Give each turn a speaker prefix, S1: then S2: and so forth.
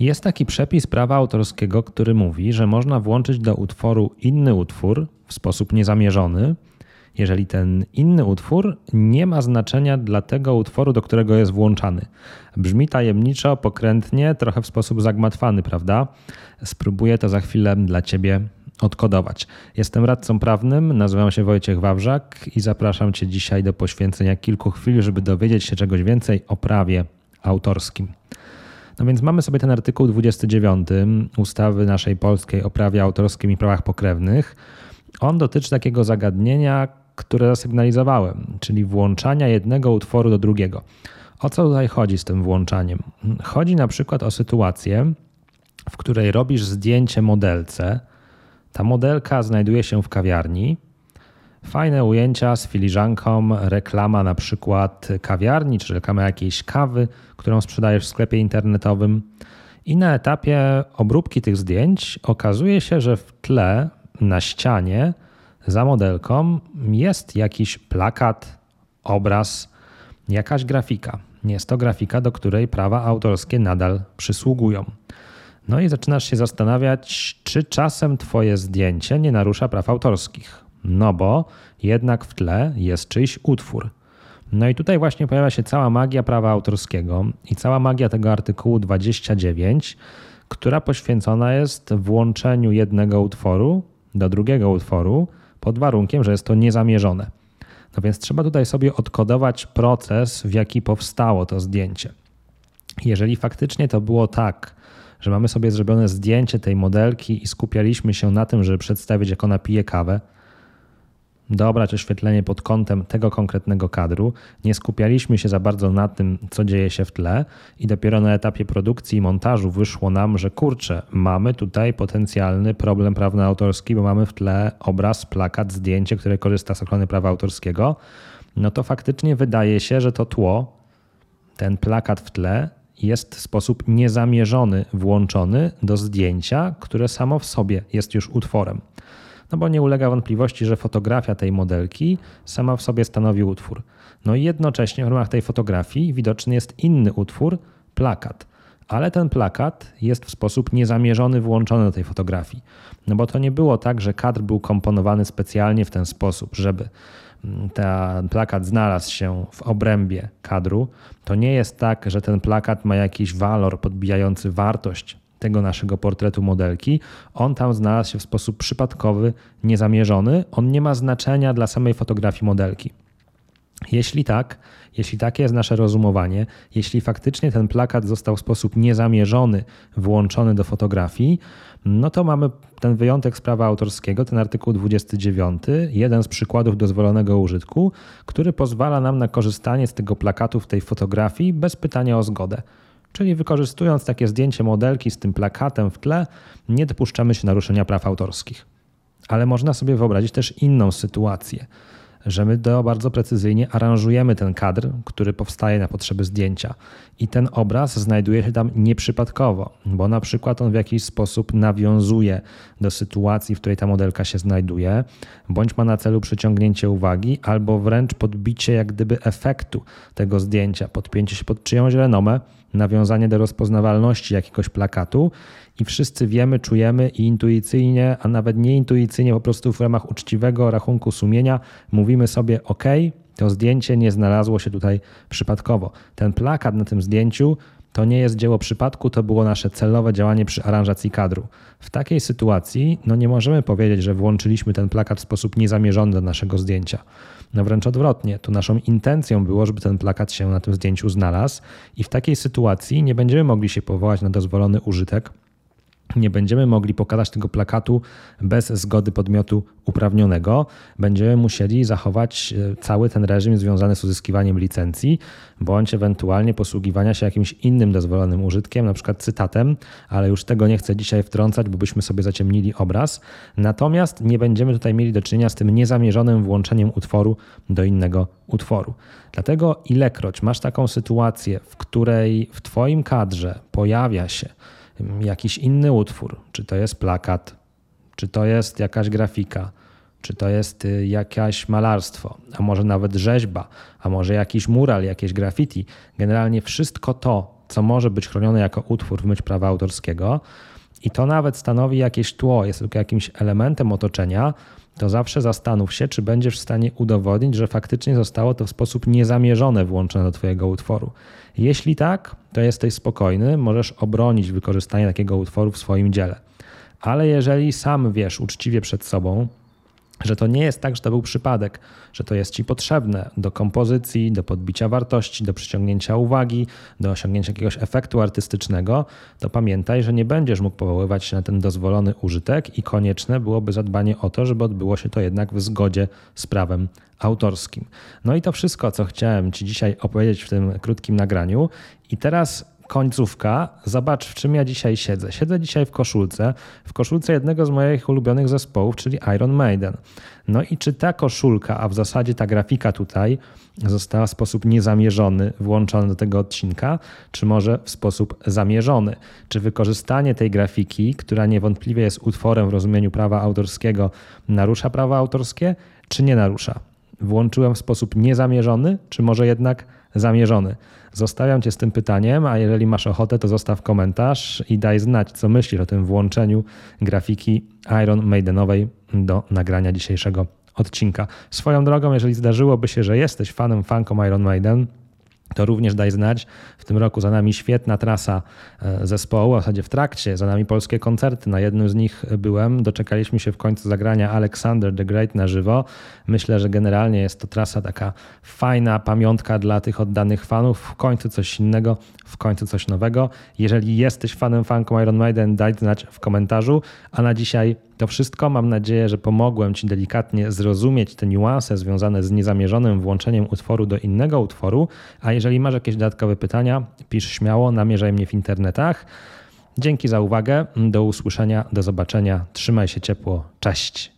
S1: Jest taki przepis prawa autorskiego, który mówi, że można włączyć do utworu inny utwór w sposób niezamierzony, jeżeli ten inny utwór nie ma znaczenia dla tego utworu, do którego jest włączany. Brzmi tajemniczo, pokrętnie, trochę w sposób zagmatwany, prawda? Spróbuję to za chwilę dla Ciebie odkodować. Jestem radcą prawnym, nazywam się Wojciech Wawrzak i zapraszam Cię dzisiaj do poświęcenia kilku chwil, żeby dowiedzieć się czegoś więcej o prawie autorskim. No więc mamy sobie ten artykuł 29 ustawy naszej polskiej o prawie autorskim i prawach pokrewnych. On dotyczy takiego zagadnienia, które zasygnalizowałem, czyli włączania jednego utworu do drugiego. O co tutaj chodzi z tym włączaniem? Chodzi na przykład o sytuację, w której robisz zdjęcie modelce. Ta modelka znajduje się w kawiarni. Fajne ujęcia z filiżanką, reklama na przykład kawiarni, czy reklama jakiejś kawy, którą sprzedajesz w sklepie internetowym. I na etapie obróbki tych zdjęć okazuje się, że w tle na ścianie za modelką jest jakiś plakat, obraz, jakaś grafika. Jest to grafika, do której prawa autorskie nadal przysługują. No i zaczynasz się zastanawiać, czy czasem Twoje zdjęcie nie narusza praw autorskich. No bo jednak w tle jest czyjś utwór. No i tutaj właśnie pojawia się cała magia prawa autorskiego i cała magia tego artykułu 29, która poświęcona jest włączeniu jednego utworu do drugiego utworu pod warunkiem, że jest to niezamierzone. No więc trzeba tutaj sobie odkodować proces, w jaki powstało to zdjęcie. Jeżeli faktycznie to było tak, że mamy sobie zrobione zdjęcie tej modelki i skupialiśmy się na tym, żeby przedstawić, jak ona pije kawę, dobrać oświetlenie pod kątem tego konkretnego kadru. Nie skupialiśmy się za bardzo na tym, co dzieje się w tle, i dopiero na etapie produkcji i montażu wyszło nam, że kurczę, mamy tutaj potencjalny problem prawno-autorski, bo mamy w tle obraz, plakat, zdjęcie, które korzysta z ochrony prawa autorskiego. No to faktycznie wydaje się, że to tło, ten plakat w tle, jest w sposób niezamierzony włączony do zdjęcia, które samo w sobie jest już utworem no bo nie ulega wątpliwości, że fotografia tej modelki sama w sobie stanowi utwór. No i jednocześnie w ramach tej fotografii widoczny jest inny utwór, plakat. Ale ten plakat jest w sposób niezamierzony włączony do tej fotografii. No bo to nie było tak, że kadr był komponowany specjalnie w ten sposób, żeby mm, ten plakat znalazł się w obrębie kadru. To nie jest tak, że ten plakat ma jakiś walor podbijający wartość tego naszego portretu modelki, on tam znalazł się w sposób przypadkowy, niezamierzony, on nie ma znaczenia dla samej fotografii modelki. Jeśli tak, jeśli takie jest nasze rozumowanie, jeśli faktycznie ten plakat został w sposób niezamierzony włączony do fotografii, no to mamy ten wyjątek z prawa autorskiego, ten artykuł 29, jeden z przykładów dozwolonego użytku, który pozwala nam na korzystanie z tego plakatu w tej fotografii bez pytania o zgodę. Czyli wykorzystując takie zdjęcie modelki z tym plakatem w tle, nie dopuszczamy się naruszenia praw autorskich. Ale można sobie wyobrazić też inną sytuację że my do bardzo precyzyjnie aranżujemy ten kadr, który powstaje na potrzeby zdjęcia. I ten obraz znajduje się tam nieprzypadkowo, bo na przykład on w jakiś sposób nawiązuje do sytuacji, w której ta modelka się znajduje, bądź ma na celu przyciągnięcie uwagi, albo wręcz podbicie jak gdyby efektu tego zdjęcia, podpięcie się pod czyjąś renomę, nawiązanie do rozpoznawalności jakiegoś plakatu i wszyscy wiemy, czujemy i intuicyjnie, a nawet nieintuicyjnie, po prostu w ramach uczciwego rachunku sumienia mówimy sobie: OK, to zdjęcie nie znalazło się tutaj przypadkowo. Ten plakat na tym zdjęciu to nie jest dzieło przypadku, to było nasze celowe działanie przy aranżacji kadru. W takiej sytuacji no nie możemy powiedzieć, że włączyliśmy ten plakat w sposób niezamierzony do naszego zdjęcia. No wręcz odwrotnie, to naszą intencją było, żeby ten plakat się na tym zdjęciu znalazł i w takiej sytuacji nie będziemy mogli się powołać na dozwolony użytek, nie będziemy mogli pokazać tego plakatu bez zgody podmiotu uprawnionego. Będziemy musieli zachować e, cały ten reżim związany z uzyskiwaniem licencji, bądź ewentualnie posługiwania się jakimś innym dozwolonym użytkiem, na przykład cytatem, ale już tego nie chcę dzisiaj wtrącać, bo byśmy sobie zaciemnili obraz. Natomiast nie będziemy tutaj mieli do czynienia z tym niezamierzonym włączeniem utworu do innego utworu. Dlatego ilekroć masz taką sytuację, w której w Twoim kadrze pojawia się jakiś inny utwór, czy to jest plakat, czy to jest jakaś grafika, czy to jest y, jakieś malarstwo, a może nawet rzeźba, a może jakiś mural, jakieś graffiti. Generalnie wszystko to, co może być chronione jako utwór w myśl prawa autorskiego, i to nawet stanowi jakieś tło, jest tylko jakimś elementem otoczenia, to zawsze zastanów się, czy będziesz w stanie udowodnić, że faktycznie zostało to w sposób niezamierzony włączone do Twojego utworu. Jeśli tak, to jesteś spokojny, możesz obronić wykorzystanie takiego utworu w swoim dziele. Ale jeżeli sam wiesz uczciwie przed sobą, że to nie jest tak, że to był przypadek, że to jest ci potrzebne do kompozycji, do podbicia wartości, do przyciągnięcia uwagi, do osiągnięcia jakiegoś efektu artystycznego, to pamiętaj, że nie będziesz mógł powoływać się na ten dozwolony użytek i konieczne byłoby zadbanie o to, żeby odbyło się to jednak w zgodzie z prawem autorskim. No i to wszystko, co chciałem Ci dzisiaj opowiedzieć w tym krótkim nagraniu. I teraz końcówka. Zobacz, w czym ja dzisiaj siedzę. Siedzę dzisiaj w koszulce, w koszulce jednego z moich ulubionych zespołów, czyli Iron Maiden. No i czy ta koszulka, a w zasadzie ta grafika tutaj została w sposób niezamierzony włączona do tego odcinka, czy może w sposób zamierzony? Czy wykorzystanie tej grafiki, która niewątpliwie jest utworem w rozumieniu prawa autorskiego, narusza prawa autorskie, czy nie narusza? Włączyłem w sposób niezamierzony, czy może jednak zamierzony? Zostawiam Cię z tym pytaniem, a jeżeli masz ochotę, to zostaw komentarz i daj znać, co myślisz o tym włączeniu grafiki Iron Maidenowej do nagrania dzisiejszego odcinka. Swoją drogą, jeżeli zdarzyłoby się, że jesteś fanem, fanką Iron Maiden, to również daj znać. W tym roku za nami świetna trasa e, zespołu, w zasadzie w trakcie, za nami polskie koncerty. Na jednym z nich byłem. Doczekaliśmy się w końcu zagrania Alexander the Great na żywo. Myślę, że generalnie jest to trasa taka fajna pamiątka dla tych oddanych fanów. W końcu coś innego, w końcu coś nowego. Jeżeli jesteś fanem, fanką Iron Maiden, daj znać w komentarzu. A na dzisiaj to wszystko. Mam nadzieję, że pomogłem Ci delikatnie zrozumieć te niuanse związane z niezamierzonym włączeniem utworu do innego utworu. A jeżeli masz jakieś dodatkowe pytania, pisz śmiało, namierzaj mnie w internetach. Dzięki za uwagę. Do usłyszenia, do zobaczenia. Trzymaj się ciepło. Cześć.